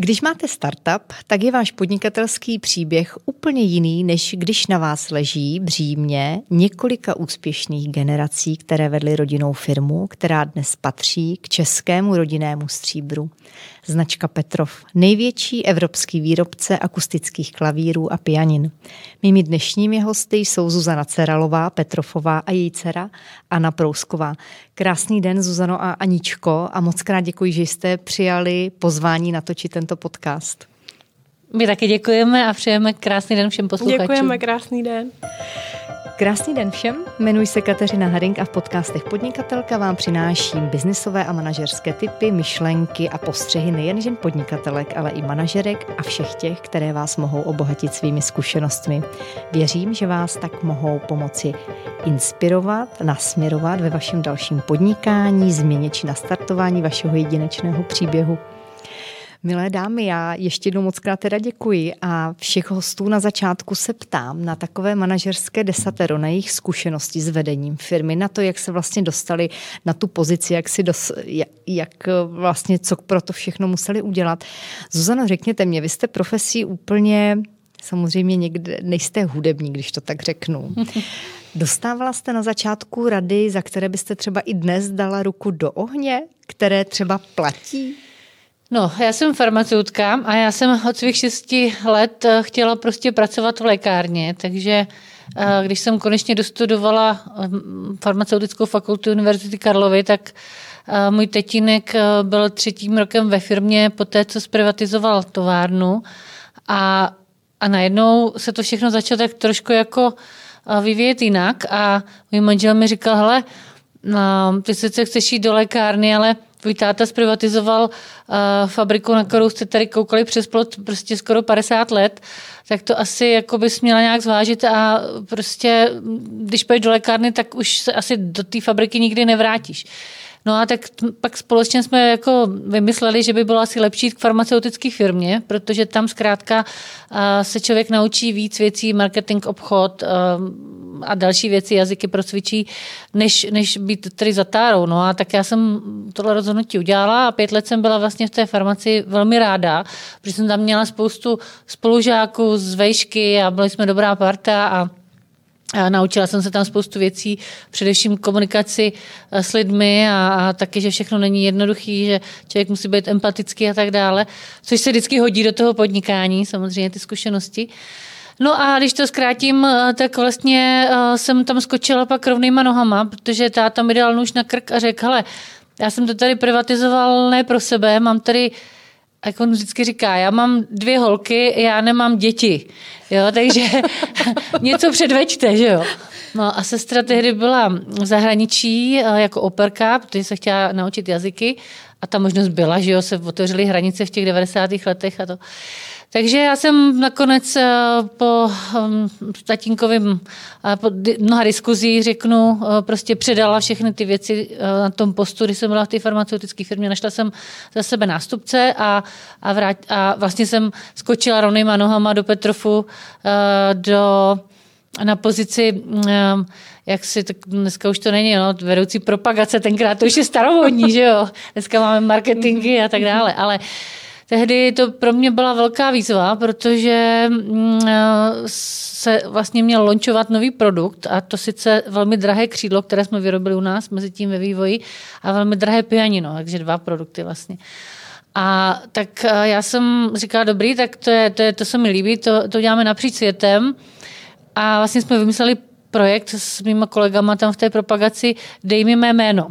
Když máte startup, tak je váš podnikatelský příběh úplně jiný, než když na vás leží břímě několika úspěšných generací, které vedly rodinnou firmu, která dnes patří k českému rodinnému stříbru. Značka Petrov, největší evropský výrobce akustických klavírů a pianin. Mými dnešními hosty jsou Zuzana Ceralová, Petrofová a její dcera Anna Prousková. Krásný den, Zuzano a Aničko, a moc krát děkuji, že jste přijali pozvání natočit tento podcast. My taky děkujeme a přejeme krásný den všem posluchačům. Děkujeme, krásný den. Krásný den všem, jmenuji se Kateřina Haring a v podcastech Podnikatelka vám přináším biznisové a manažerské typy, myšlenky a postřehy nejen žen podnikatelek, ale i manažerek a všech těch, které vás mohou obohatit svými zkušenostmi. Věřím, že vás tak mohou pomoci inspirovat, nasměrovat ve vašem dalším podnikání, změně či nastartování vašeho jedinečného příběhu. Milé dámy, já ještě jednou moc krát teda děkuji a všech hostů na začátku se ptám na takové manažerské desatero, na jejich zkušenosti s vedením firmy, na to, jak se vlastně dostali na tu pozici, jak, si dos, jak, jak vlastně, co pro to všechno museli udělat. Zuzano, řekněte mě, vy jste profesí úplně samozřejmě někde, nejste hudební, když to tak řeknu. Dostávala jste na začátku rady, za které byste třeba i dnes dala ruku do ohně, které třeba platí? No, já jsem farmaceutka a já jsem od svých šesti let eh, chtěla prostě pracovat v lékárně, takže eh, když jsem konečně dostudovala eh, farmaceutickou fakultu Univerzity Karlovy, tak můj tetinek byl třetím rokem ve firmě po té, co zprivatizoval továrnu. A, a najednou se to všechno začalo tak trošku jako vyvíjet jinak. A můj manžel mi říkal, hele, no, ty sice chceš jít do lékárny, ale tvůj táta zprivatizoval uh, fabriku, na kterou jste tady koukali přes plot prostě skoro 50 let, tak to asi jako bys měla nějak zvážit a prostě, když půjdeš do lékárny, tak už se asi do té fabriky nikdy nevrátíš. No a tak pak společně jsme jako vymysleli, že by bylo asi lepší k farmaceutické firmě, protože tam zkrátka se člověk naučí víc věcí, marketing, obchod a další věci, jazyky procvičí, než, než být tady za tárou. No a tak já jsem tohle rozhodnutí udělala a pět let jsem byla vlastně v té farmaci velmi ráda, protože jsem tam měla spoustu spolužáků z vejšky a byli jsme dobrá parta a a naučila jsem se tam spoustu věcí, především komunikaci eh, s lidmi a, a taky, že všechno není jednoduchý, že člověk musí být empatický a tak dále, což se vždycky hodí do toho podnikání, samozřejmě ty zkušenosti. No a když to zkrátím, eh, tak vlastně eh, jsem tam skočila pak rovnýma nohama, protože táta mi dal nůž na krk a řekl, hele, já jsem to tady privatizoval ne pro sebe, mám tady jak on vždycky říká, já mám dvě holky, já nemám děti, jo, takže něco předveďte, že jo. No a sestra tehdy byla v zahraničí eh, jako operka, protože se chtěla naučit jazyky a ta možnost byla, že jo, se otevřely hranice v těch 90. letech a to. Takže já jsem nakonec eh, po hm, tatínkovým eh, po mnoha diskuzí, řeknu, eh, prostě předala všechny ty věci na tom postu, když jsem byla v té farmaceutické firmě, našla jsem za sebe nástupce a, a, vrát, a vlastně jsem skočila rovnýma nohama do Petrofu do, na pozici jak si, tak dneska už to není, no, vedoucí propagace, tenkrát to už je starovodní, že jo, dneska máme marketingy a tak dále, ale uh, Tehdy to pro mě byla velká výzva, protože mm, se vlastně měl lončovat nový produkt a to sice velmi drahé křídlo, které jsme vyrobili u nás mezi tím ve vývoji a velmi drahé pianino, takže dva produkty vlastně. A tak já jsem říkala, dobrý, tak to, je, to, je, to se mi líbí, to, to děláme napříč světem. A vlastně jsme vymysleli projekt s mýma kolegama tam v té propagaci Dej mi mé jméno.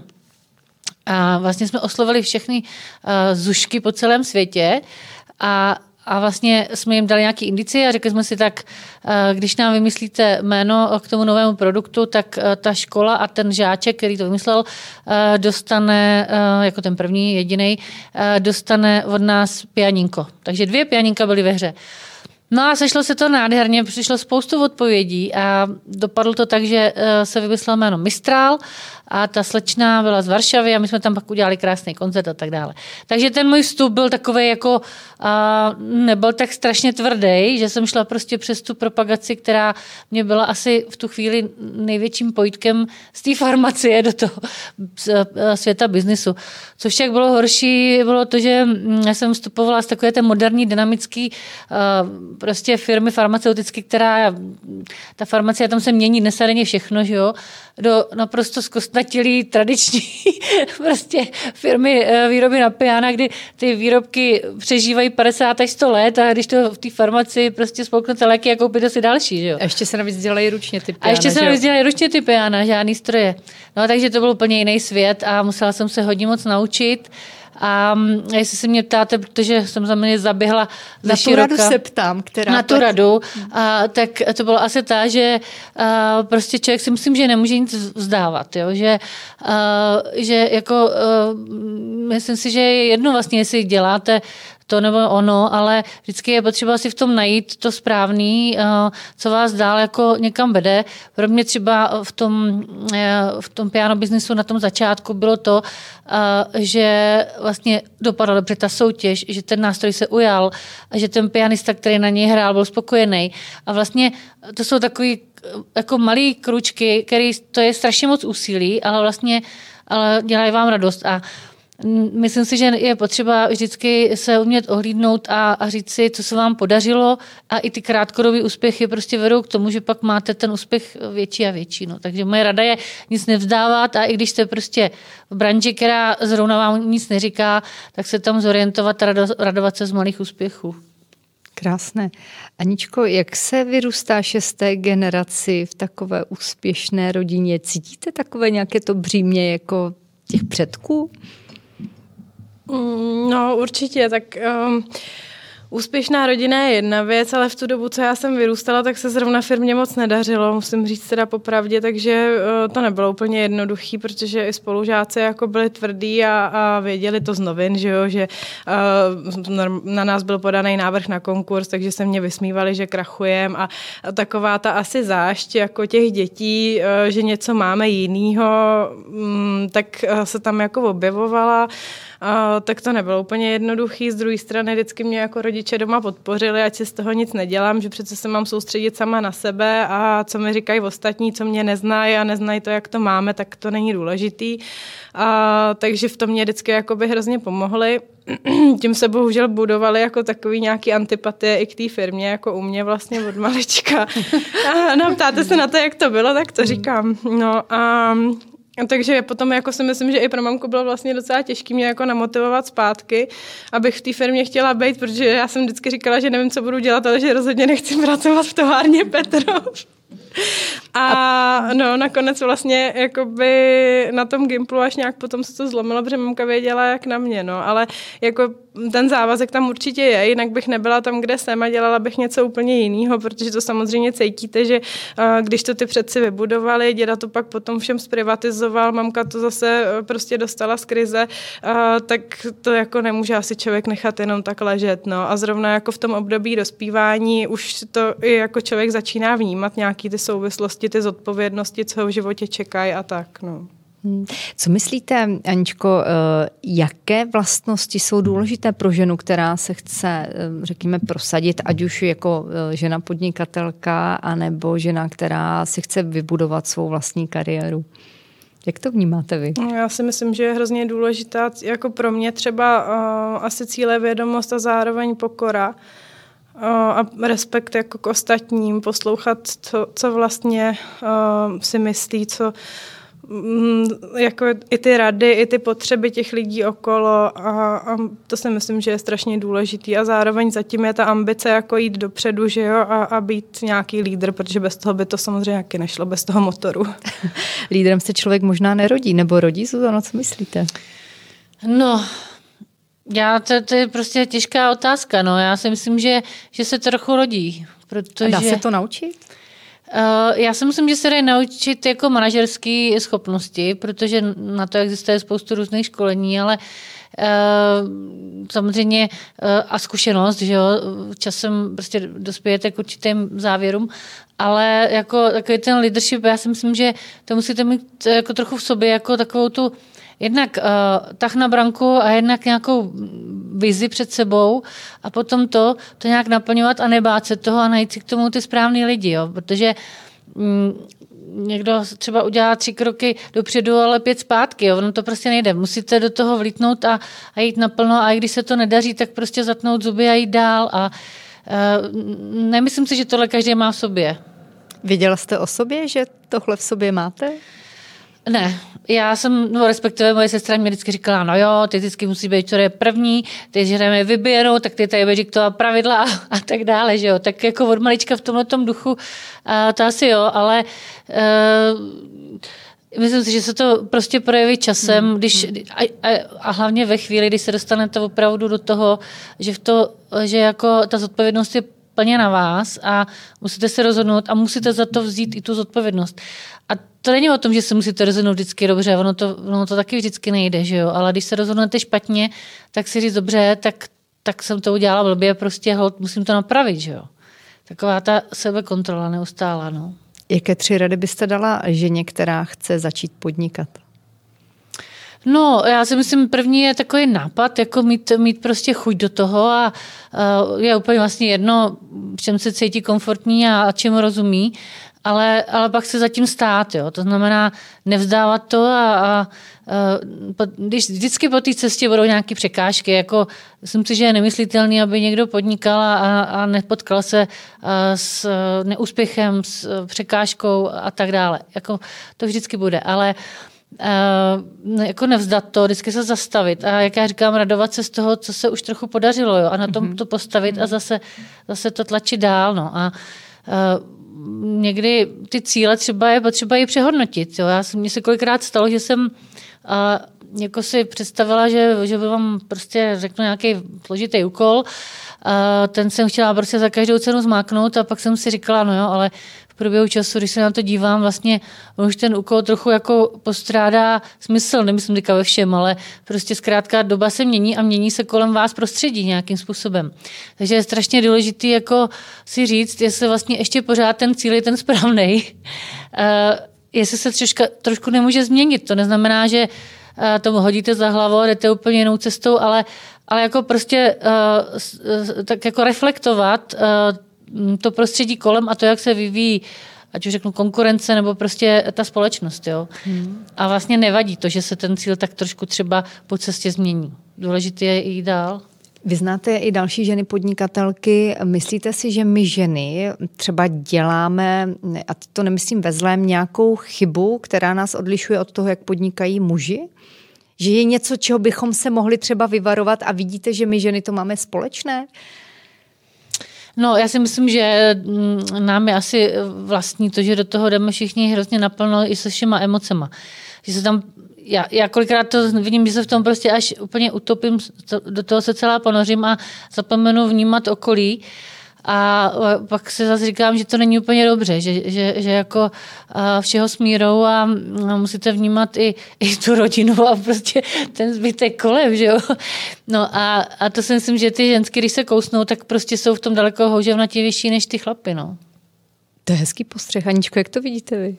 A vlastně jsme oslovili všechny uh, zušky po celém světě a a vlastně jsme jim dali nějaký indici a řekli jsme si tak, eh, když nám vymyslíte jméno k tomu novému produktu, tak eh, ta škola a ten žáček, který to vymyslel, dostane, jako ten první, jediný, dostane od nás pianinko. Takže dvě pianinka byly ve hře. No a sešlo se to nádherně, přišlo spoustu odpovědí a dopadlo to tak, že se vymyslel jméno Mistral a ta slečna byla z Varšavy a my jsme tam pak udělali krásný koncert a tak dále. Takže ten můj vstup byl takový jako, a nebyl tak strašně tvrdý, že jsem šla prostě přes tu propagaci, která mě byla asi v tu chvíli největším pojitkem z té farmacie do toho světa biznisu. Což však bylo horší, bylo to, že já jsem vstupovala z takové té moderní, dynamické prostě firmy farmaceutické, která ta farmacie, tam se mění dnes všechno, že jo, do naprosto zkostnatělý tradiční prostě firmy eh, výroby na piana, kdy ty výrobky přežívají 50 až 100 let a když to v té farmaci prostě spolknete léky a koupíte si další. Že jo? A ještě se navíc dělají ručně ty piana. A ještě se navíc dělají ručně ty piana, žádný stroje. No takže to byl úplně jiný svět a musela jsem se hodně moc naučit. A mm, jestli se mě ptáte, protože jsem za mě zaběhla Na tu radu se ptám, která... Na tu radu, a, tak to bylo asi ta, že a, prostě člověk si myslím, že nemůže nic vzdávat, jo? Že, a, že jako a, myslím si, že je jedno vlastně, jestli děláte to nebo ono, ale vždycky je potřeba si v tom najít to správný, eh, co vás dál jako někam vede. Pro mě třeba v tom, eh, v tom piano biznesu na tom začátku bylo to, eh, že vlastně dopadla dobře ta soutěž, že ten nástroj se ujal, že ten pianista, který na něj hrál, byl spokojený. A vlastně to jsou takový jako malý kručky, který to je strašně moc úsilí, ale vlastně ale dělají vám radost. A Myslím si, že je potřeba vždycky se umět ohlídnout a, a říct si, co se vám podařilo a i ty krátkodobé úspěchy prostě vedou k tomu, že pak máte ten úspěch větší a větší. No. Takže moje rada je nic nevzdávat a i když jste prostě v branži, která zrovna vám nic neříká, tak se tam zorientovat a radovat se z malých úspěchů. Krásné. Aničko, jak se vyrůstá šesté generaci v takové úspěšné rodině? Cítíte takové nějaké to břímě jako těch předků? Mm, no, určitě, tak um, Úspěšná rodina je jedna věc, ale v tu dobu, co já jsem vyrůstala, tak se zrovna firmě moc nedařilo, musím říct teda popravdě, takže uh, to nebylo úplně jednoduchý, protože i spolužáci jako byli tvrdí a, a věděli to z novin, že jo, že uh, na nás byl podaný návrh na konkurs, takže se mě vysmívali, že krachujem a, a taková ta asi zášť jako těch dětí, uh, že něco máme jinýho, um, tak uh, se tam jako objevovala. Uh, tak to nebylo úplně jednoduchý. Z druhé strany vždycky mě jako rodiče doma podpořili, ať si z toho nic nedělám, že přece se mám soustředit sama na sebe a co mi říkají ostatní, co mě neznají a neznají to, jak to máme, tak to není důležitý. A, takže v tom mě vždycky jakoby hrozně pomohli. Tím se bohužel budovali jako takový nějaký antipatie i k té firmě, jako u mě vlastně od malička. A, no, ptáte se na to, jak to bylo, tak to říkám. No a takže potom jako si myslím, že i pro mamku bylo vlastně docela těžké mě jako namotivovat zpátky, abych v té firmě chtěla být, protože já jsem vždycky říkala, že nevím, co budu dělat, ale že rozhodně nechci pracovat v továrně Petrov. A no, nakonec vlastně jakoby na tom Gimplu až nějak potom se to zlomilo, protože mamka věděla, jak na mě, no, ale jako ten závazek tam určitě je, jinak bych nebyla tam, kde jsem a dělala bych něco úplně jiného, protože to samozřejmě cítíte, že uh, když to ty předci vybudovali, děda to pak potom všem zprivatizoval, mamka to zase uh, prostě dostala z krize, uh, tak to jako nemůže asi člověk nechat jenom tak ležet, no, a zrovna jako v tom období dospívání už to i jako člověk začíná vnímat nějaký ty souvislosti, ty zodpovědnosti, co ho v životě čekají a tak. No. Hmm. Co myslíte, Aničko, eh, jaké vlastnosti jsou důležité pro ženu, která se chce, eh, řekněme, prosadit, ať už jako eh, žena podnikatelka, anebo žena, která si chce vybudovat svou vlastní kariéru? Jak to vnímáte vy? Já si myslím, že je hrozně důležitá, jako pro mě třeba uh, asi cíle vědomost a zároveň pokora a respekt jako k ostatním, poslouchat, co, co vlastně uh, si myslí, co jako i ty rady, i ty potřeby těch lidí okolo a, a to si myslím, že je strašně důležitý a zároveň zatím je ta ambice jako jít dopředu, že jo, a, a být nějaký lídr, protože bez toho by to samozřejmě jaký nešlo, bez toho motoru. Lídrem se člověk možná nerodí, nebo rodí, Zuzano, co myslíte? No, já, to, to je prostě těžká otázka. No. Já si myslím, že, že se trochu rodí. Protože... A dá se to naučit? Uh, já si myslím, že se dají naučit jako manažerské schopnosti, protože na to existuje spoustu různých školení, ale samozřejmě a zkušenost, že jo, časem prostě dospějete k určitým závěrům, ale jako takový ten leadership, já si myslím, že to musíte mít jako trochu v sobě, jako takovou tu jednak uh, tah na branku a jednak nějakou vizi před sebou a potom to, to nějak naplňovat a nebát se toho a najít si k tomu ty správný lidi, jo, protože mm, někdo třeba udělá tři kroky dopředu, ale pět zpátky. Jo. Ono to prostě nejde. Musíte do toho vlítnout a, a jít naplno a i když se to nedaří, tak prostě zatnout zuby a jít dál. A uh, nemyslím si, že tohle každý má v sobě. Věděla jste o sobě, že tohle v sobě máte? Ne, já jsem, no respektive moje sestra mě vždycky říkala, no jo, ty vždycky musí být, co je první, ty že jdeme vyběhnout, tak ty tady budeš to pravidla a, a, tak dále, že jo. Tak jako od malička v tomhle duchu, a to asi jo, ale uh, Myslím si, že se to prostě projeví časem, hmm. když, a, a, a hlavně ve chvíli, kdy se dostanete opravdu do toho, že, v to, že jako ta zodpovědnost je plně na vás a musíte se rozhodnout a musíte za to vzít i tu zodpovědnost. A to není o tom, že se musíte rozhodnout vždycky dobře, ono to, ono to taky vždycky nejde, že jo? ale když se rozhodnete špatně, tak si říct dobře, tak, tak jsem to udělala blbě, prostě hold, musím to napravit, že jo. Taková ta sebekontrola neustála, no. Jaké tři rady byste dala ženě, která chce začít podnikat? No, já si myslím, první je takový nápad, jako mít, mít prostě chuť do toho a uh, je úplně vlastně jedno, v čem se cítí komfortní a, a čemu rozumí, ale, ale pak se zatím stát, jo. To znamená nevzdávat to a, a když vždycky po té cestě budou nějaké překážky, jako myslím si, že je nemyslitelný, aby někdo podnikal a, a nepotkal se s neúspěchem, s překážkou a tak dále. Jako to vždycky bude, ale uh, jako nevzdat to, vždycky se zastavit a jak já říkám, radovat se z toho, co se už trochu podařilo jo, a na tom mm-hmm. to postavit a mhm. zase, zase to tlačit dál. No. A uh, někdy ty cíle třeba je potřeba i přehodnotit. Jo. Já, mně se kolikrát stalo, že jsem uh, jako si představila, že, že by vám prostě řeknu nějaký složitý úkol, Uh, ten jsem chtěla prostě za každou cenu zmáknout a pak jsem si říkala, no jo, ale průběhu času, když se na to dívám, vlastně už ten úkol trochu jako postrádá smysl, nemyslím teďka ve všem, ale prostě zkrátka doba se mění a mění se kolem vás prostředí nějakým způsobem. Takže je strašně důležité jako si říct, jestli vlastně ještě pořád ten cíl je ten správný, uh, jestli se troška, trošku nemůže změnit. To neznamená, že uh, tomu hodíte za hlavu jdete úplně jinou cestou, ale ale jako prostě uh, tak jako reflektovat uh, to prostředí kolem a to, jak se vyvíjí ať už řeknu konkurence nebo prostě ta společnost. Jo? Hmm. A vlastně nevadí to, že se ten cíl tak trošku třeba po cestě změní. Důležité je jít dál. Vy znáte i další ženy podnikatelky. Myslíte si, že my ženy třeba děláme, a to nemyslím ve zlém, nějakou chybu, která nás odlišuje od toho, jak podnikají muži? Že je něco, čeho bychom se mohli třeba vyvarovat a vidíte, že my ženy to máme společné? No, já si myslím, že mm, nám je asi vlastní to, že do toho jdeme všichni hrozně naplno i se všema emocema. Že se tam já, já kolikrát to vidím, že se v tom prostě až úplně utopím, do toho se celá ponořím a zapomenu vnímat okolí. Uh, a pak se zase říkám, že to není úplně dobře, že, že, že jako všeho smírou a musíte vnímat i, i tu rodinu a prostě ten zbytek kolem, že jo. No a, a to si myslím, že ty ženské, když se kousnou, tak prostě jsou v tom daleko houževnatější než ty chlapy, no. To je hezký postřeh. Aničko, jak to vidíte vy?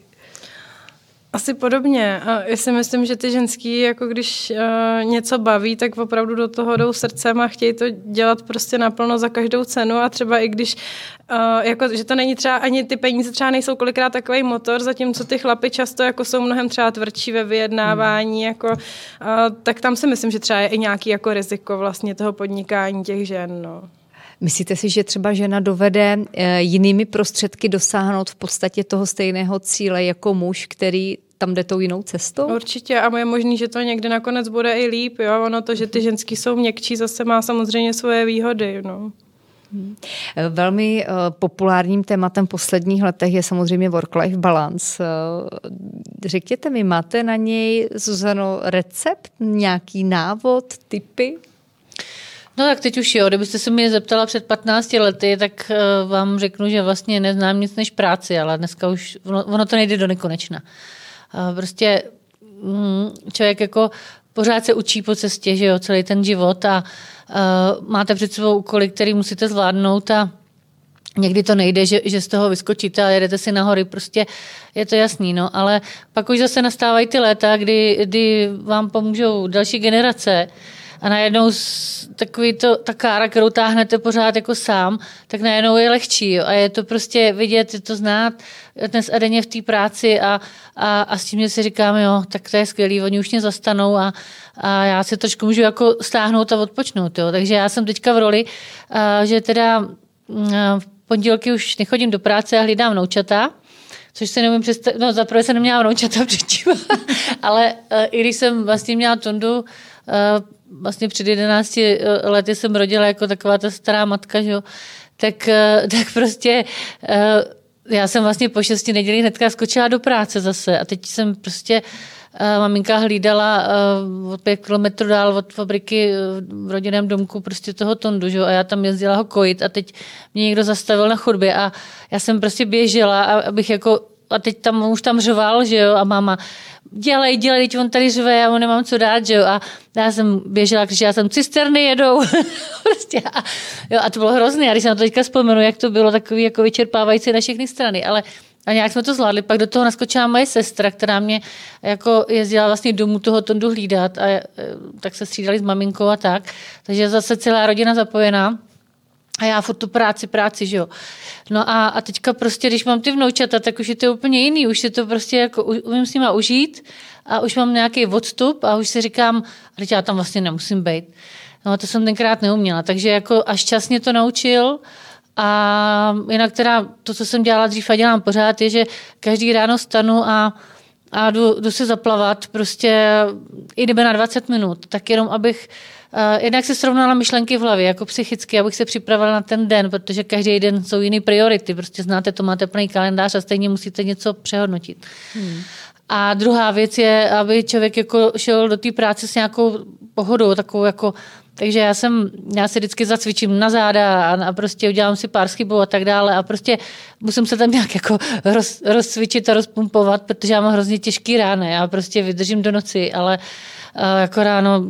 Asi podobně. A já si myslím, že ty ženský, jako když uh, něco baví, tak opravdu do toho jdou srdcem a chtějí to dělat prostě naplno za každou cenu a třeba i když, uh, jako, že to není třeba, ani ty peníze třeba nejsou kolikrát takový motor, zatímco ty chlapy často jako jsou mnohem třeba tvrdší ve vyjednávání, hmm. jako, uh, tak tam si myslím, že třeba je i nějaký jako riziko vlastně toho podnikání těch žen. No. Myslíte si, že třeba žena dovede eh, jinými prostředky dosáhnout v podstatě toho stejného cíle jako muž, který tam jde tou jinou cestou? Určitě a je možný, že to někdy nakonec bude i líp. Jo? Ono to, že ty ženský jsou měkčí, zase má samozřejmě svoje výhody. No. Hmm. Velmi uh, populárním tématem posledních letech je samozřejmě work-life balance. Řekněte mi, máte na něj, Zuzano, recept, nějaký návod, typy? No tak teď už jo, kdybyste se mě zeptala před 15 lety, tak uh, vám řeknu, že vlastně neznám nic než práci, ale dneska už ono, ono to nejde do nekonečna. Uh, prostě um, člověk jako pořád se učí po cestě, že jo, celý ten život a uh, máte před sebou úkoly, který musíte zvládnout a Někdy to nejde, že, že z toho vyskočíte a jedete si nahory, prostě je to jasný, no, ale pak už zase nastávají ty léta, kdy, kdy vám pomůžou další generace a najednou takový to, ta kára, kterou táhnete pořád jako sám, tak najednou je lehčí jo, a je to prostě vidět, je to znát dnes a denně v té práci a, a, a s tím, si říkáme, jo, tak to je skvělý, oni už mě zastanou a, a já si trošku můžu jako stáhnout a odpočnout, jo. takže já jsem teďka v roli, a, že teda a, pondělky už nechodím do práce a hlídám noučata, což si nevím představit, no zaprvé jsem neměla noučata předtím, ale uh, i když jsem vlastně měla Tondu, uh, vlastně před 11 e, lety jsem rodila jako taková ta stará matka, že jo, tak, uh, tak prostě uh, já jsem vlastně po šesti nedělích hnedka skočila do práce zase a teď jsem prostě Eh, maminka hlídala od pět kilometrů dál od fabriky v rodinném domku prostě toho tondu, že? a já tam jezdila ho kojit a teď mě někdo zastavil na chodbě a já jsem prostě běžela, abych jako a teď tam už tam řval, že jo, a máma, dělej, dělej, teď on tady řve, já mu nemám co dát, že jo, a já jsem běžela, když já jsem cisterny jedou, prostě, a, jo, a to bylo hrozné, a když se na to teďka vzpomenu, jak to bylo takový jako vyčerpávající na všechny strany, ale a nějak jsme to zvládli. Pak do toho naskočila moje sestra, která mě jako jezdila vlastně domů toho tondu hlídat a e, tak se střídali s maminkou a tak. Takže zase celá rodina zapojená. A já furt tu práci, práci, že jo. No a, a teďka prostě, když mám ty vnoučata, tak už je to úplně jiný. Už si to prostě jako umím s nima užít a už mám nějaký odstup a už si říkám, ale já tam vlastně nemusím být. No to jsem tenkrát neuměla. Takže jako až čas mě to naučil, a jinak teda to, co jsem dělala dřív a dělám pořád, je, že každý ráno stanu a, a jdu, jdu si zaplavat prostě i kdyby na 20 minut, tak jenom abych jednak se srovnala myšlenky v hlavě, jako psychicky, abych se připravila na ten den, protože každý den jsou jiné priority. Prostě znáte to, máte plný kalendář a stejně musíte něco přehodnotit. Hmm. A druhá věc je, aby člověk jako šel do té práce s nějakou pohodou, takovou jako takže já jsem, já si vždycky zacvičím na záda a, a prostě udělám si pár schybů a tak dále a prostě musím se tam nějak jako roz, rozcvičit a rozpumpovat, protože já mám hrozně těžký rány. Já prostě vydržím do noci, ale a jako ráno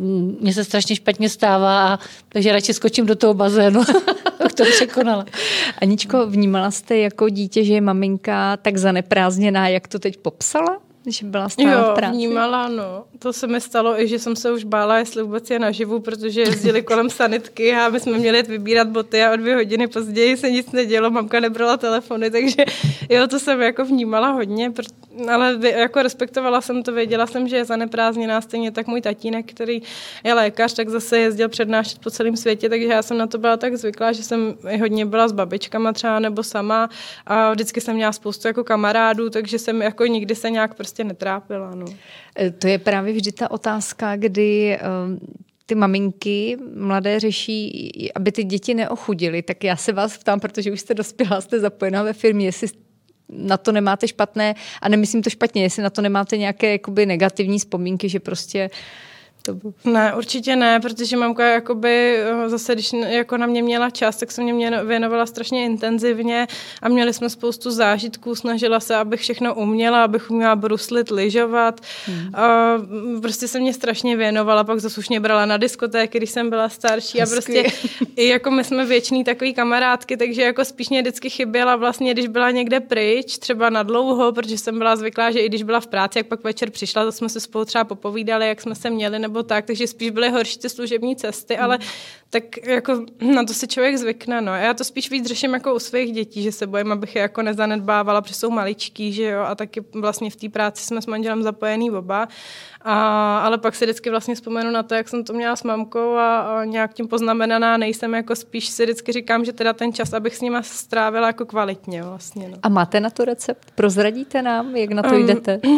mě se strašně špatně stává, a, takže radši skočím do toho bazénu. to překonala. Aničko, vnímala jste jako dítě, že je maminka tak zaneprázdněná, jak to teď popsala? že byla stále jo, v práci. vnímala, no. To se mi stalo i, že jsem se už bála, jestli vůbec je naživu, protože jezdili kolem sanitky a my jsme měli vybírat boty a o dvě hodiny později se nic nedělo, mamka nebrala telefony, takže jo, to jsem jako vnímala hodně, ale jako respektovala jsem to, věděla jsem, že je zaneprázdněná, stejně tak můj tatínek, který je lékař, tak zase jezdil přednášet po celém světě, takže já jsem na to byla tak zvyklá, že jsem hodně byla s babičkama třeba nebo sama a vždycky jsem měla spoustu jako kamarádů, takže jsem jako nikdy se nějak prostě netrápila. No. E, to je právě vždy ta otázka, kdy um, ty maminky mladé řeší, aby ty děti neochudily. Tak já se vás ptám, protože už jste dospělá, jste zapojená ve firmě, jestli na to nemáte špatné, a nemyslím to špatně, jestli na to nemáte nějaké jakoby negativní vzpomínky, že prostě uh, bylo. Ne, určitě ne, protože mamka jakoby eh, zase, když jako na mě měla čas, tak se mě věnovala strašně intenzivně a měli jsme spoustu zážitků, snažila se, abych všechno uměla, abych uměla bruslit, lyžovat. Hmm. A prostě se mě strašně věnovala, pak zase už mě brala na diskotéky, když jsem byla starší a prostě i jako my jsme věčný takový kamarádky, takže jako spíš mě vždycky chyběla vlastně, když byla někde pryč, třeba na dlouho, protože jsem byla zvyklá, že i když byla v práci, jak pak večer přišla, to jsme se spolu třeba popovídali, jak jsme se měli, nebo tak, takže spíš byly horší ty služební cesty, hmm. ale tak jako na to si člověk zvykne, no. Já to spíš víc řeším jako u svých dětí, že se bojím, abych je jako nezanedbávala, protože jsou maličký, že jo, a taky vlastně v té práci jsme s manželem zapojený oba a, ale pak si vždycky vlastně vzpomenu na to, jak jsem to měla s mamkou a, a nějak tím poznamenaná nejsem, jako spíš si vždycky říkám, že teda ten čas, abych s nima strávila jako kvalitně vlastně. No. A máte na to recept? Prozradíte nám, jak na to um, jdete?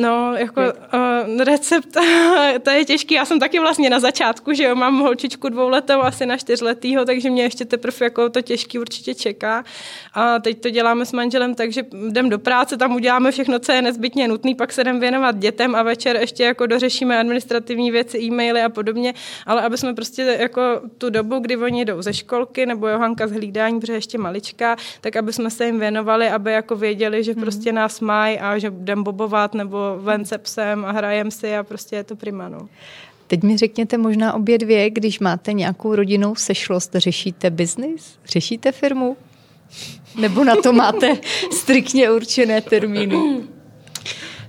No, jako uh, recept, to je těžký. Já jsem taky vlastně na začátku, že jo, mám holčičku dvouletou, asi na čtyřletýho, takže mě ještě teprve jako to těžký určitě čeká. A teď to děláme s manželem tak, že jdem do práce, tam uděláme všechno, co je nezbytně nutné, pak se jdem věnovat dětem a večer ještě jako dořešíme administrativní věci, e-maily a podobně, ale aby jsme prostě jako tu dobu, kdy oni jdou ze školky nebo Johanka z hlídání, protože ještě malička, tak aby jsme se jim věnovali, aby jako věděli, že mhm. prostě nás mají a že jdem bobovat nebo ven se psem a hrajem si a prostě je to prima. No. Teď mi řekněte možná obě dvě, když máte nějakou rodinnou sešlost, řešíte biznis? Řešíte firmu? Nebo na to máte striktně určené termíny?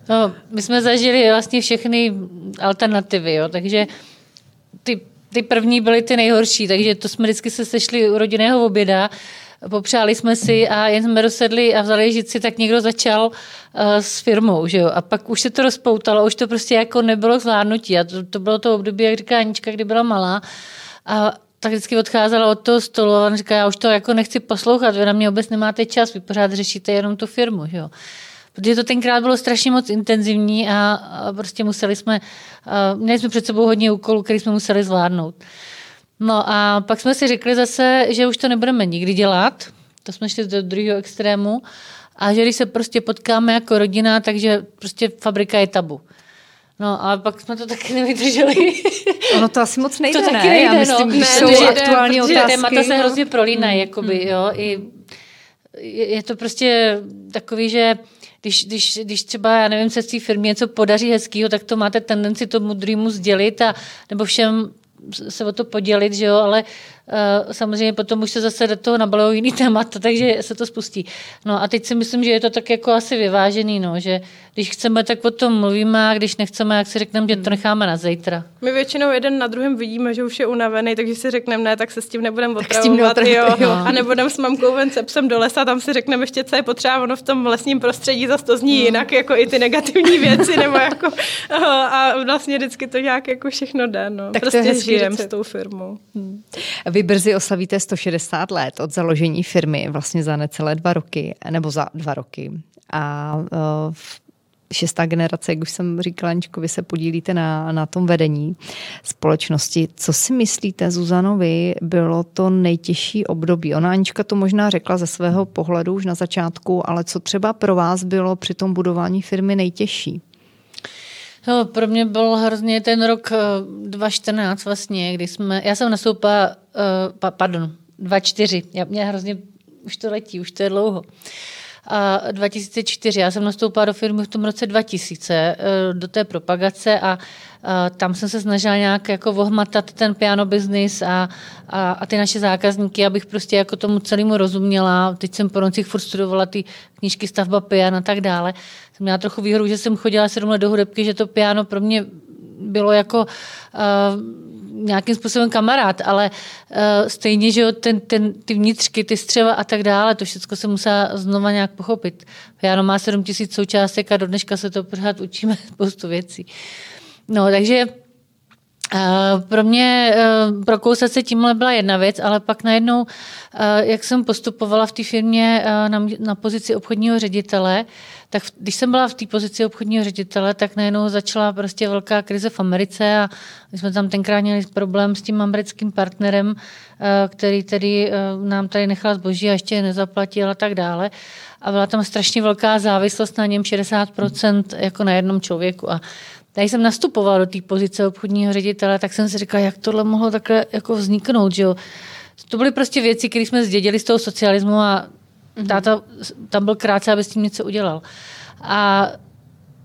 No, my jsme zažili vlastně všechny alternativy, jo, takže ty, ty první byly ty nejhorší, takže to jsme vždycky se sešli u rodinného oběda, popřáli jsme si a jen jsme dosedli a vzali žici, tak někdo začal uh, s firmou, že jo? A pak už se to rozpoutalo, už to prostě jako nebylo zvládnutí a to, to bylo to období, jak říká Anička, kdy byla malá a tak vždycky odcházela od toho stolu a on říká, já už to jako nechci poslouchat, vy na mě vůbec nemáte čas, vy pořád řešíte jenom tu firmu, že jo? protože to tenkrát bylo strašně moc intenzivní a, prostě museli jsme, a měli jsme před sebou hodně úkolů, který jsme museli zvládnout. No a pak jsme si řekli zase, že už to nebudeme nikdy dělat, to jsme šli do druhého extrému, a že když se prostě potkáme jako rodina, takže prostě fabrika je tabu. No a pak jsme to taky nevydrželi. Ono to asi moc nejde, to taky ne? nejde, Já myslím, no. ne, jsou nejde, aktuální protože otázky. témata se hrozně prolínají, jakoby, jo. I, je to prostě takový, že když, když, když třeba, já nevím, se z té firmy něco podaří hezkého, tak to máte tendenci tomu druhému sdělit a nebo všem se o to podělit, že jo, ale samozřejmě potom už se zase do toho nabalují jiný témata, takže se to spustí. No a teď si myslím, že je to tak jako asi vyvážený, no, že když chceme, tak o tom mluvíme a když nechceme, jak si řekneme, že to necháme na zítra. My většinou jeden na druhém vidíme, že už je unavený, takže si řekneme, ne, tak se s tím nebudeme otravovat, jo. jo. A nebudeme s mamkou ven se psem do lesa, tam si řekneme ještě, co je potřeba, ono v tom lesním prostředí zase to zní jinak, jako i ty negativní věci, nebo jako, a vlastně vždycky to nějak jako všechno jde, no. Tak to je prostě hezký žijem recept. s tou firmou. Vy brzy oslavíte 160 let od založení firmy, vlastně za necelé dva roky, nebo za dva roky. A uh, šestá generace, jak už jsem říkala, Aničko, vy se podílíte na, na tom vedení společnosti. Co si myslíte, Zuzanovi, bylo to nejtěžší období? Ona Anička to možná řekla ze svého pohledu už na začátku, ale co třeba pro vás bylo při tom budování firmy nejtěžší? No, pro mě byl hrozně ten rok eh, 2014 vlastně, kdy jsme, já jsem nastoupila, uh, pa, pardon, 2004, já, mě hrozně, už to letí, už to je dlouho. A 2004, já jsem nastoupila do firmy v tom roce 2000, eh, do té propagace a, a tam jsem se snažila nějak jako ohmatat ten piano business a, a, a ty naše zákazníky, abych prostě jako tomu celému rozuměla. Teď jsem po nocích furt studovala ty knížky stavba pian a tak dále. Jsem měla trochu výhodu, že jsem chodila sedm let do hudebky, že to piano pro mě bylo jako uh, nějakým způsobem kamarád, ale uh, stejně, že jo, ten, ten, ty vnitřky, ty střeva a tak dále, to všechno se musela znova nějak pochopit. Piano má 7 tisíc součástek a do dneška se to pořád učíme spoustu věcí. No, takže pro mě uh, prokousat se tímhle byla jedna věc, ale pak najednou, uh, jak jsem postupovala v té firmě na, na pozici obchodního ředitele, tak když jsem byla v té pozici obchodního ředitele, tak najednou začala prostě velká krize v Americe a my jsme tam tenkrát měli problém s tím americkým partnerem, který tedy nám tady nechal zboží a ještě je nezaplatil a tak dále. A byla tam strašně velká závislost na něm, 60% jako na jednom člověku. A když jsem nastupovala do té pozice obchodního ředitele, tak jsem si říkala, jak tohle mohlo takhle jako vzniknout, že jo. To byly prostě věci, které jsme zdědili z toho socialismu a táta tam byl krátce, aby s tím něco udělal. A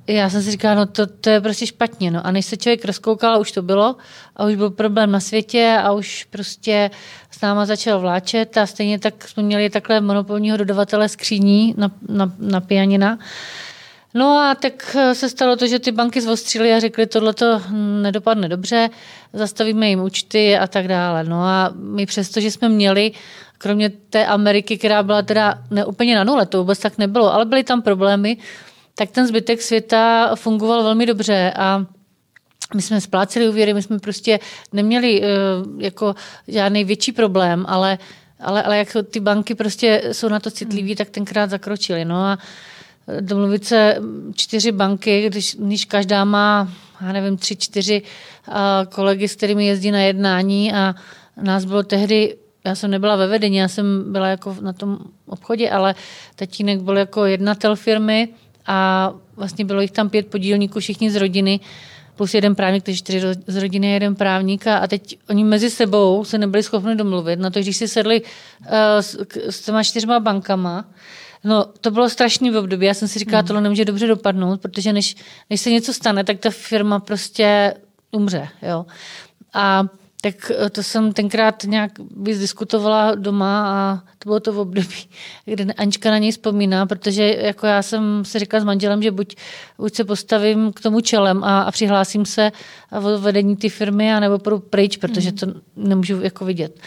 já jsem si říkala, no to, to je prostě špatně. No. A než se člověk rozkoukal, už to bylo a už byl problém na světě a už prostě s náma začal vláčet a stejně tak jsme měli takhle monopolního dodavatele skříní na, na, na pianina. No a tak se stalo to, že ty banky zvostřily a řekli, tohle to nedopadne dobře, zastavíme jim účty a tak dále. No a my přesto, že jsme měli, kromě té Ameriky, která byla teda neúplně na nule, to vůbec tak nebylo, ale byly tam problémy, tak ten zbytek světa fungoval velmi dobře a my jsme spláceli úvěry, my jsme prostě neměli uh, jako žádný větší problém, ale, ale, ale jak ty banky prostě jsou na to citliví, tak tenkrát zakročili. No a domluvit se čtyři banky, když, když každá má, já nevím, tři, čtyři kolegy, s kterými jezdí na jednání a nás bylo tehdy, já jsem nebyla ve vedení, já jsem byla jako na tom obchodě, ale tatínek byl jako jednatel firmy a vlastně bylo jich tam pět podílníků, všichni z rodiny, plus jeden právník, takže čtyři z rodiny, jeden právník a, a teď oni mezi sebou se nebyli schopni domluvit. No to, když si sedli uh, s, s těma čtyřma bankama, No, to bylo strašný v období. Já jsem si říkala, tohle nemůže dobře dopadnout, protože než, než se něco stane, tak ta firma prostě umře. Jo. A tak eh, to jsem tenkrát nějak víc diskutovala doma a to bylo to v období, kdy Anička na něj vzpomíná, protože jako já jsem si říkala s manželem, že buď, buď se postavím k tomu čelem a, a přihlásím se o vedení ty firmy, anebo půjdu pryč, protože to nemůžu jako vidět.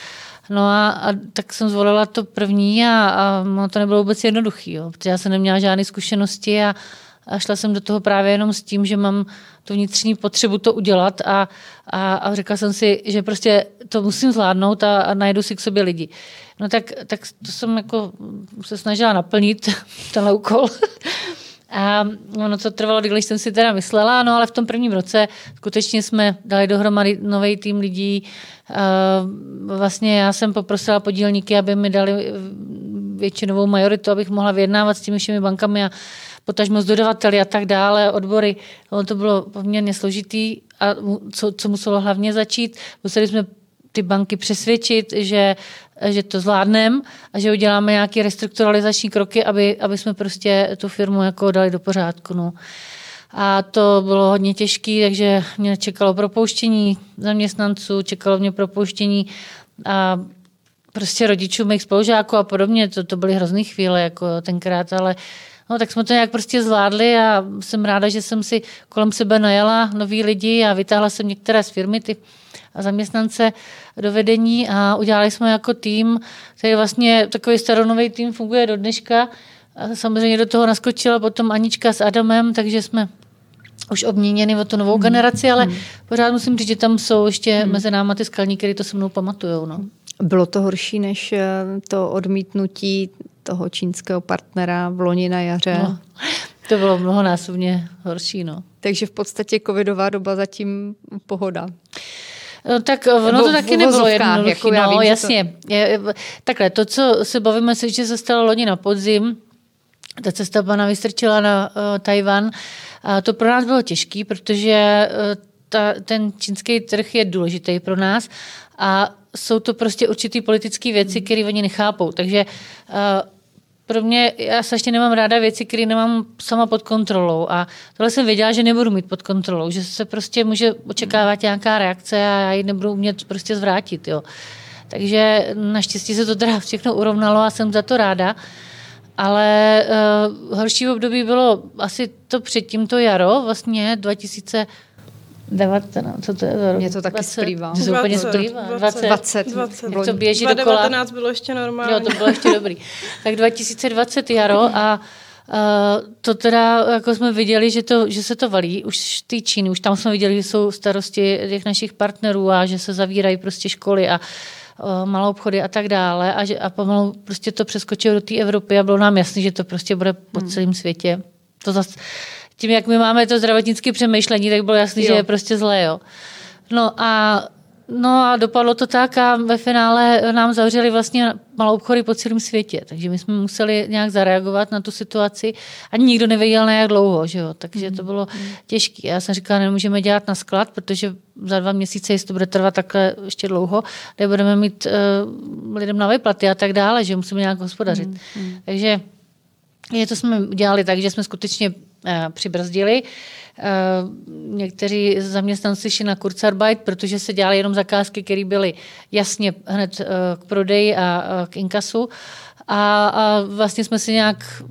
No a, a tak jsem zvolila to první a, a to nebylo vůbec jednoduché, protože já jsem neměla žádné zkušenosti a, a šla jsem do toho právě jenom s tím, že mám tu vnitřní potřebu to udělat a, a, a řekla jsem si, že prostě to musím zvládnout a, a najdu si k sobě lidi. No tak, tak to jsem jako se snažila naplnit, tenhle úkol. A ono to trvalo, když jsem si teda myslela, no ale v tom prvním roce skutečně jsme dali dohromady nový tým lidí. Vlastně já jsem poprosila podílníky, aby mi dali většinovou majoritu, abych mohla vyjednávat s těmi všemi bankami a potažmo s dodavateli a tak dále, odbory. Ono to bylo poměrně složitý a co, co muselo hlavně začít, museli jsme ty banky přesvědčit, že, že to zvládneme a že uděláme nějaké restrukturalizační kroky, aby, aby jsme prostě tu firmu jako dali do pořádku. No. A to bylo hodně těžké, takže mě čekalo propouštění zaměstnanců, čekalo mě propouštění a prostě rodičů mých spolužáků a podobně. To, to byly hrozný chvíle jako tenkrát, ale No, tak jsme to nějak prostě zvládli a jsem ráda, že jsem si kolem sebe najala nový lidi a vytáhla jsem některé z firmy, ty zaměstnance do vedení a udělali jsme jako tým, který vlastně takový staronový tým funguje do dneška. A samozřejmě do toho naskočila potom Anička s Adamem, takže jsme už obměněny o tu novou hmm. generaci, ale hmm. pořád musím říct, že tam jsou ještě hmm. mezi náma ty skalní, které to se mnou pamatujou. No. Bylo to horší než eh, to odmítnutí toho čínského partnera v loni na jaře? No, to bylo mnohonásobně horší. No. Takže v podstatě covidová doba zatím pohoda. No, tak ono to taky nebylo jednoduché. Jako no, vím, jasně. To... Takhle, to, co se bavíme, se, že se stalo loni na podzim, ta cesta pana vystrčila na uh, Tajvan, a to pro nás bylo těžké, protože uh, ta, ten čínský trh je důležitý pro nás a jsou to prostě určitý politické věci, které oni nechápou. Takže uh, pro mě, já se ještě nemám ráda věci, které nemám sama pod kontrolou a tohle jsem věděla, že nebudu mít pod kontrolou, že se prostě může očekávat nějaká reakce a já ji nebudu umět prostě zvrátit, jo. Takže naštěstí se to teda všechno urovnalo a jsem za to ráda. Ale uh, horší období bylo asi to předtím, to jaro, vlastně 2000, 19, co to je za rok? Mě to taky 20, splývá. To úplně splývá. 20. 20. 20. Jak to běží 2019 bylo ještě normální. Jo, to bylo ještě dobrý. Tak 2020 jaro a Uh, to teda, jako jsme viděli, že, to, že se to valí, už ty Číny, už tam jsme viděli, že jsou starosti těch našich partnerů a že se zavírají prostě školy a uh, malou obchody a tak dále a, že, a pomalu prostě to přeskočilo do té Evropy a bylo nám jasné, že to prostě bude po hmm. celém světě. To zase tím, jak my máme to zdravotnické přemýšlení, tak bylo jasný, jo. že je prostě zlé. Jo. No a No a dopadlo to tak a ve finále nám zavřeli vlastně malou obchody po celém světě, takže my jsme museli nějak zareagovat na tu situaci. Ani nikdo nevěděl na jak dlouho, že jo? takže to bylo mm. těžké. Já jsem říkala, nemůžeme dělat na sklad, protože za dva měsíce, jestli to bude trvat takhle ještě dlouho, nebudeme mít uh, lidem na vyplaty a tak dále, že musíme nějak hospodařit. Mm. Takže je to jsme udělali tak, že jsme skutečně přibrzdili. Eh, někteří zaměstnanci šli na Kurzarbeit, protože se dělali jenom zakázky, které byly jasně hned eh, k prodeji a k inkasu. A, a vlastně jsme si nějak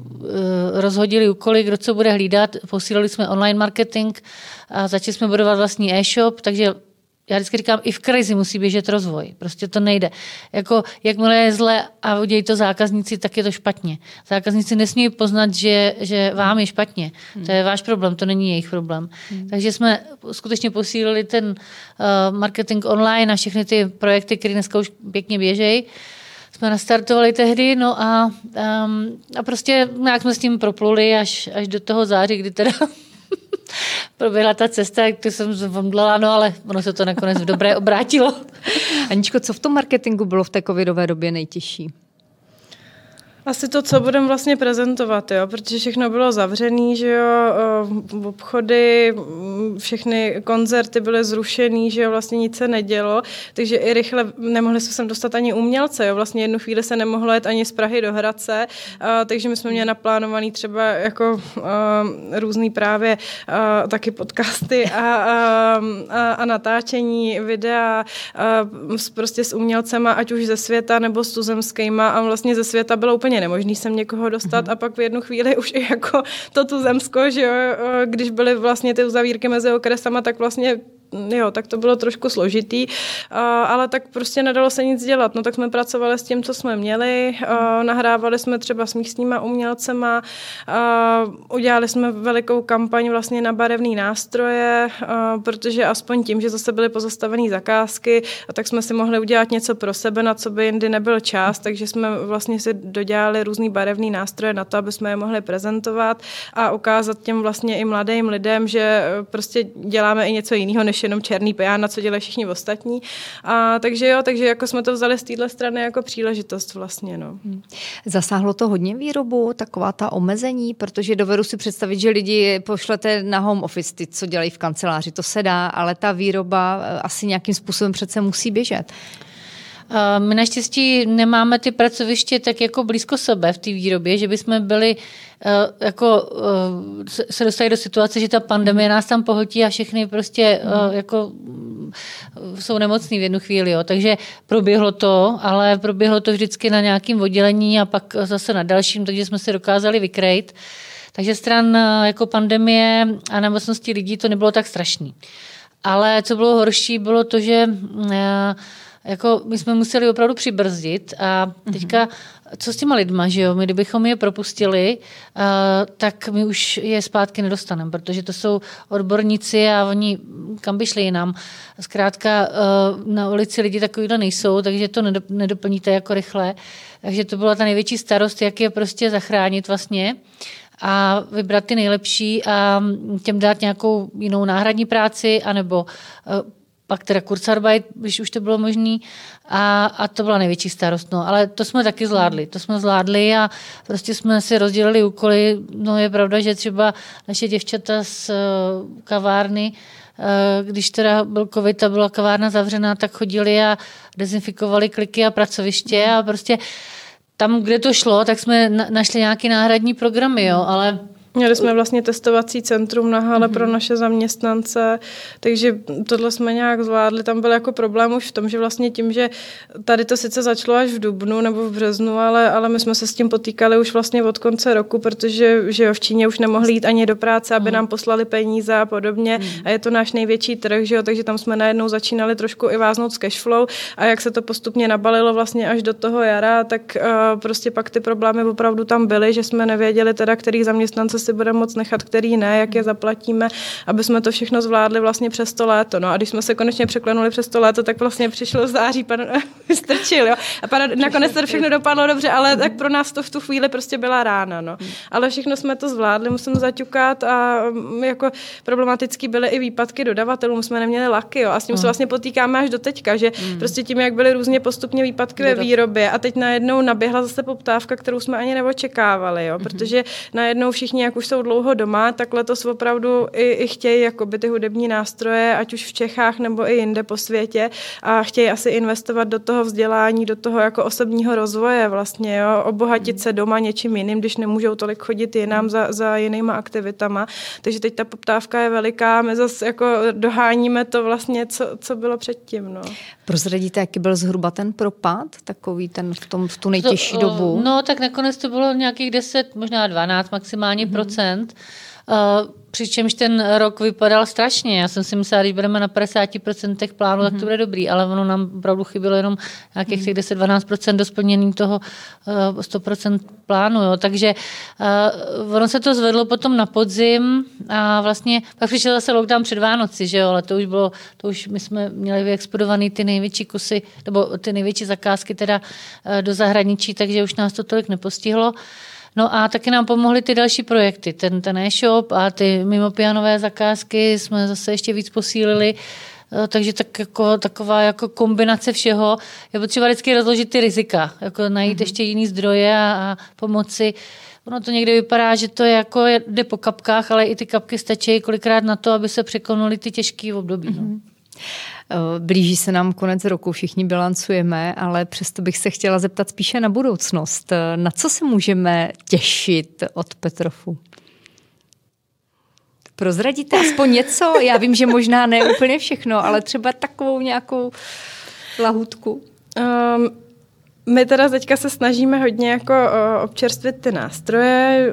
rozhodili úkoly, kdo co bude hlídat. Posílali jsme online marketing a začali jsme budovat vlastní e-shop, takže já vždycky říkám, i v krizi musí běžet rozvoj. Prostě to nejde. Jako, jakmile je zle a udějí to zákazníci, tak je to špatně. Zákazníci nesmí poznat, že, že vám je špatně. Hmm. To je váš problém, to není jejich problém. Hmm. Takže jsme skutečně posílili ten uh, marketing online a všechny ty projekty, které dneska už pěkně běžejí jsme nastartovali tehdy, no a, um, a prostě nějak jsme s tím propluli až, až do toho září, kdy teda proběhla ta cesta, jak to jsem zvomdlela, no ale ono se to nakonec v dobré obrátilo. Aničko, co v tom marketingu bylo v té covidové době nejtěžší? Asi to, co budeme vlastně prezentovat, jo, protože všechno bylo zavřené, že jo, obchody, všechny koncerty byly zrušený, že jo, vlastně nic se nedělo, takže i rychle nemohli jsme sem dostat ani umělce, jo, vlastně jednu chvíli se nemohlo jet ani z Prahy do Hradce, a, takže my jsme měli naplánovaný třeba jako a, různý právě a, taky podcasty a, a, a, a natáčení videa a, prostě s umělcema, ať už ze světa nebo s tuzemskýma a vlastně ze světa bylo úplně nemožný sem někoho dostat mm-hmm. a pak v jednu chvíli už i jako to tuzemsko, že jo, když byly vlastně ty uzavírky mezi okresama, tak vlastně jo, tak to bylo trošku složitý, ale tak prostě nedalo se nic dělat. No tak jsme pracovali s tím, co jsme měli, nahrávali jsme třeba s místníma umělcema, udělali jsme velikou kampaň vlastně na barevné nástroje, protože aspoň tím, že zase byly pozastavené zakázky, a tak jsme si mohli udělat něco pro sebe, na co by jindy nebyl čas, takže jsme vlastně si dodělali různý barevné nástroje na to, aby jsme je mohli prezentovat a ukázat těm vlastně i mladým lidem, že prostě děláme i něco jiného, než než jenom černý peján, na co dělají všichni ostatní. A, takže jo, takže jako jsme to vzali z téhle strany jako příležitost vlastně. No. Hmm. Zasáhlo to hodně výrobu, taková ta omezení, protože dovedu si představit, že lidi pošlete na home office, ty, co dělají v kanceláři, to se dá, ale ta výroba eh, asi nějakým způsobem přece musí běžet. My naštěstí nemáme ty pracoviště tak jako blízko sebe v té výrobě, že bychom byli eh, jako eh, se dostali do situace, že ta pandemie nás tam pohotí a všechny prostě mm. jako mm, jsou nemocní v jednu chvíli. Jo. Takže proběhlo to, ale proběhlo to vždycky na nějakém oddělení a pak zase na dalším, takže jsme se dokázali vykrejt. Takže stran jako pandemie a nemocnosti lidí to nebylo tak strašný. Ale co bylo horší, bylo to, že jako my jsme museli opravdu přibrzdit a teďka co s těma lidma, že jo? My kdybychom je propustili, uh, tak my už je zpátky nedostaneme, protože to jsou odborníci a oni kam by šli jinam. Zkrátka uh, na ulici lidi takovýhle nejsou, takže to nedoplníte jako rychle. Takže to byla ta největší starost, jak je prostě zachránit vlastně a vybrat ty nejlepší a těm dát nějakou jinou náhradní práci, anebo uh, pak teda Kurzarbeit, když už to bylo možné, a, a to byla největší starost. No. Ale to jsme taky zvládli. To jsme zvládli a prostě jsme si rozdělili úkoly. No je pravda, že třeba naše děvčata z uh, kavárny, uh, když teda byl covid a byla kavárna zavřená, tak chodili a dezinfikovali kliky a pracoviště a prostě tam, kde to šlo, tak jsme našli nějaké náhradní programy, jo, ale Měli jsme vlastně testovací centrum na hale mm-hmm. pro naše zaměstnance, takže tohle jsme nějak zvládli. Tam byl jako problém už v tom, že vlastně tím, že tady to sice začalo až v dubnu nebo v březnu, ale, ale my jsme se s tím potýkali už vlastně od konce roku, protože že jo, v Číně už nemohli jít ani do práce, aby mm. nám poslali peníze a podobně. Mm. A je to náš největší trh, že jo, takže tam jsme najednou začínali trošku i váznout s cashflow a jak se to postupně nabalilo vlastně až do toho jara, tak uh, prostě pak ty problémy opravdu tam byly, že jsme nevěděli teda, který zaměstnance si budeme moc nechat, který ne, jak je zaplatíme, aby jsme to všechno zvládli vlastně přes to léto. No a když jsme se konečně překlenuli přes to léto, tak vlastně přišlo září, pan strčil, jo. A pan, nakonec to všechno dopadlo dobře, ale tak pro nás to v tu chvíli prostě byla rána, no. Ale všechno jsme to zvládli, musím zaťukat a mm, jako problematický byly i výpadky dodavatelů, jsme neměli laky, jo. A s tím se vlastně potýkáme až do teďka, že prostě tím, jak byly různě postupně výpadky ve výrobě a teď najednou naběhla zase poptávka, kterou jsme ani neočekávali, jo. Protože najednou všichni jak už jsou dlouho doma, tak letos opravdu i, i chtějí jakoby ty hudební nástroje, ať už v Čechách nebo i jinde po světě a chtějí asi investovat do toho vzdělání, do toho jako osobního rozvoje vlastně, jo, obohatit se doma něčím jiným, když nemůžou tolik chodit jinam za, za jinýma aktivitama. Takže teď ta poptávka je veliká, my zase jako doháníme to vlastně, co, co bylo předtím. No. Prozradíte, jaký byl zhruba ten propad, takový ten v, tom, v tu nejtěžší to, dobu? No, tak nakonec to bylo nějakých 10, možná 12 maximálně mm-hmm. Uh, přičemž ten rok vypadal strašně. Já jsem si myslela, když budeme na 50% plánu, mm-hmm. tak to bude dobrý, ale ono nám opravdu chybělo jenom nějakých těch 10-12% do toho uh, 100% plánu. Jo. Takže uh, ono se to zvedlo potom na podzim a vlastně pak přišel zase lockdown před Vánoci, že jo, ale to už bylo, to už my jsme měli vyexpodovaný ty největší kusy, nebo ty největší zakázky teda uh, do zahraničí, takže už nás to tolik nepostihlo. Uh, No a taky nám pomohly ty další projekty, ten, ten e-shop a ty mimo pianové zakázky jsme zase ještě víc posílili. takže tak jako, taková jako kombinace všeho. Je potřeba vždycky rozložit ty rizika, jako najít mm-hmm. ještě jiný zdroje a, a pomoci. Ono to někdy vypadá, že to je jako jde po kapkách, ale i ty kapky stačí kolikrát na to, aby se překonaly ty těžké období. No. Mm-hmm. Blíží se nám konec roku, všichni bilancujeme, ale přesto bych se chtěla zeptat spíše na budoucnost. Na co se můžeme těšit od Petrofu? Prozradíte aspoň něco? Já vím, že možná ne úplně všechno, ale třeba takovou nějakou lahutku. Um, my teda teďka se snažíme hodně jako občerstvit ty nástroje,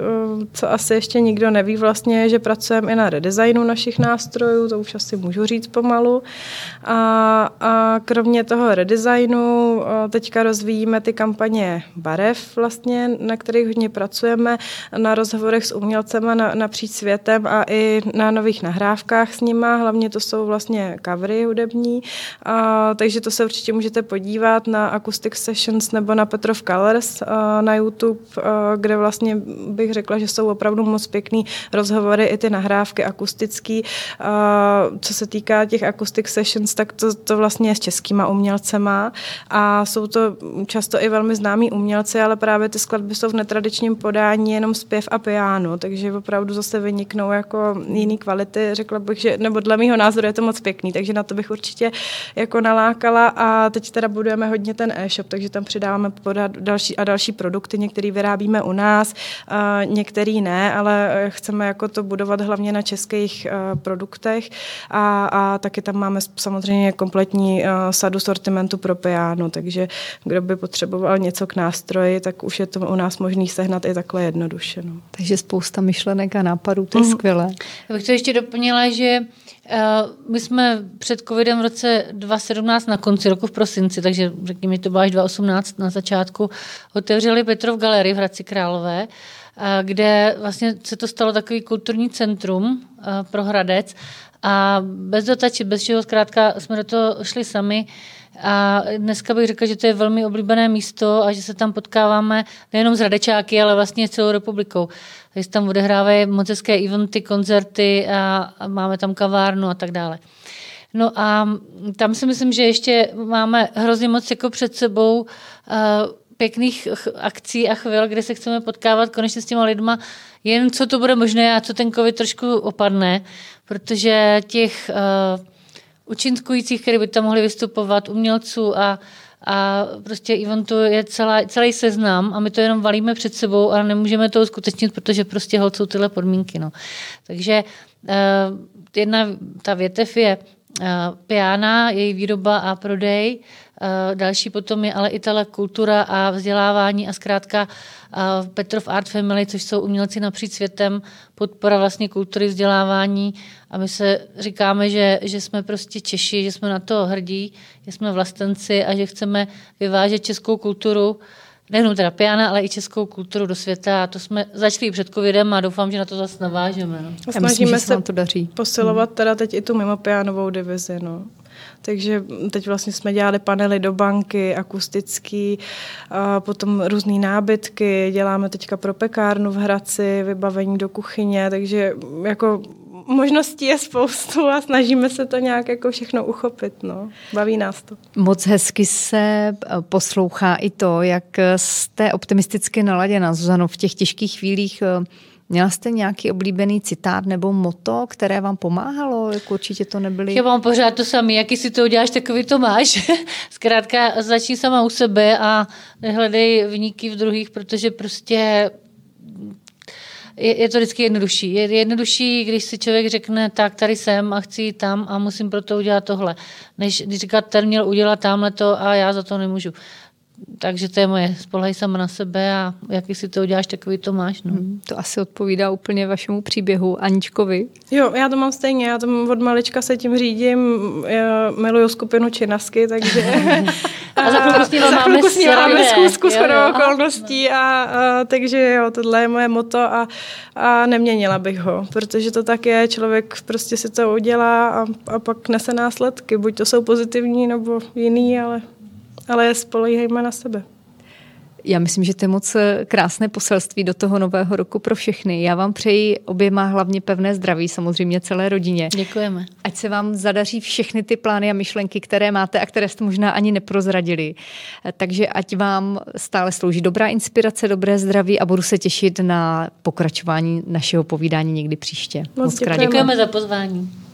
co asi ještě nikdo neví vlastně, že pracujeme i na redesignu našich nástrojů, to už asi můžu říct pomalu. A, a kromě toho redesignu teďka rozvíjíme ty kampaně barev vlastně, na kterých hodně pracujeme, na rozhovorech s umělcema na, napříč světem a i na nových nahrávkách s nima, hlavně to jsou vlastně covery hudební, a, takže to se určitě můžete podívat na Acoustic Sessions Dance nebo na Petrov Colors uh, na YouTube, uh, kde vlastně bych řekla, že jsou opravdu moc pěkný rozhovory, i ty nahrávky akustický. Uh, co se týká těch acoustic sessions, tak to, to vlastně je s českýma umělcema a jsou to často i velmi známí umělci, ale právě ty skladby jsou v netradičním podání jenom zpěv a piano, takže opravdu zase vyniknou jako jiný kvality, řekla bych, že, nebo dle mého názoru je to moc pěkný, takže na to bych určitě jako nalákala a teď teda budujeme hodně ten e-shop, takže tam přidáváme podat další a další produkty, některý vyrábíme u nás, některý ne, ale chceme jako to budovat hlavně na českých produktech a, a taky tam máme samozřejmě kompletní sadu sortimentu pro piano, takže kdo by potřeboval něco k nástroji, tak už je to u nás možný sehnat i takhle jednoduše. No. Takže spousta myšlenek a nápadů, to je mm. skvělé. Já bych to ještě doplnila, že Eh, my jsme před covidem v roce 2017 na konci roku v prosinci, takže řekněme, to bylo až 2018 na začátku, otevřeli Petrov galerii v Hradci Králové, kde vlastně se to stalo takový kulturní centrum pro Hradec a bez dotači, bez čeho zkrátka jsme do toho šli sami. A dneska bych řekla, že to je velmi oblíbené místo a že se tam potkáváme nejenom s Hradečáky, ale vlastně celou republikou. Takže tam odehrávají moc eventy, koncerty a máme tam kavárnu a tak dále. No a tam si myslím, že ještě máme hrozně moc jako před sebou uh, pěkných akcí a chvil, kde se chceme potkávat konečně s těma lidma, jen co to bude možné a co ten covid trošku opadne, protože těch uh, účinkujících, kteří by tam mohli vystupovat, umělců a a prostě eventu je celá, celý seznam a my to jenom valíme před sebou a nemůžeme to uskutečnit, protože prostě hod jsou tyhle podmínky. No. Takže uh, jedna ta větev je piana, její výroba a prodej, uh, další potom je ale i kultura a vzdělávání a zkrátka uh, Petrov Art Family, což jsou umělci napříč světem, podpora vlastně kultury, vzdělávání. A my se říkáme, že, že jsme prostě Češi, že jsme na to hrdí, že jsme vlastenci a že chceme vyvážet českou kulturu, nejenom teda piana, ale i českou kulturu do světa. A to jsme začali před covidem a doufám, že na to zase navážeme. No. A snažíme myslím, se, se to daří. posilovat teda teď i tu mimo pianovou divizi. No. Takže teď vlastně jsme dělali panely do banky, akustický, a potom různé nábytky, děláme teďka pro pekárnu v Hradci, vybavení do kuchyně, takže jako možností je spoustu a snažíme se to nějak jako všechno uchopit. No. Baví nás to. Moc hezky se eh, poslouchá i to, jak jste optimisticky naladěna, Zuzano, v těch těžkých chvílích eh, Měla jste nějaký oblíbený citát nebo moto, které vám pomáhalo? Jako určitě to nebyly... Já mám pořád to samé, jaký si to uděláš, takový to máš. Zkrátka začni sama u sebe a nehledej vníky v druhých, protože prostě je, je to vždycky jednodušší. Je jednodušší, když si člověk řekne, tak tady jsem a chci jít tam a musím pro to udělat tohle, než když říkat, ten měl udělat tamhle to a já za to nemůžu. Takže to je moje, spolehej sama na sebe a jaký si to uděláš, takový to máš. No. Hmm, to asi odpovídá úplně vašemu příběhu. Aničkovi? Jo, já to mám stejně, já tam od malička se tím řídím, já miluju skupinu Činasky, takže... a za chvilku s máme, máme schůzku s okolností a, a, takže jo, tohle je moje moto a, a neměnila bych ho, protože to tak je, člověk prostě si to udělá a, a pak nese následky, buď to jsou pozitivní nebo jiný, ale ale spolehejme na sebe. Já myslím, že to je moc eh, krásné poselství do toho nového roku pro všechny. Já vám přeji oběma hlavně pevné zdraví, samozřejmě celé rodině. Děkujeme. Ať se vám zadaří všechny ty plány a myšlenky, které máte a které jste možná ani neprozradili. Eh, takže ať vám stále slouží dobrá inspirace, dobré zdraví a budu se těšit na pokračování našeho povídání někdy příště. Moc, moc děkujeme. děkujeme za pozvání.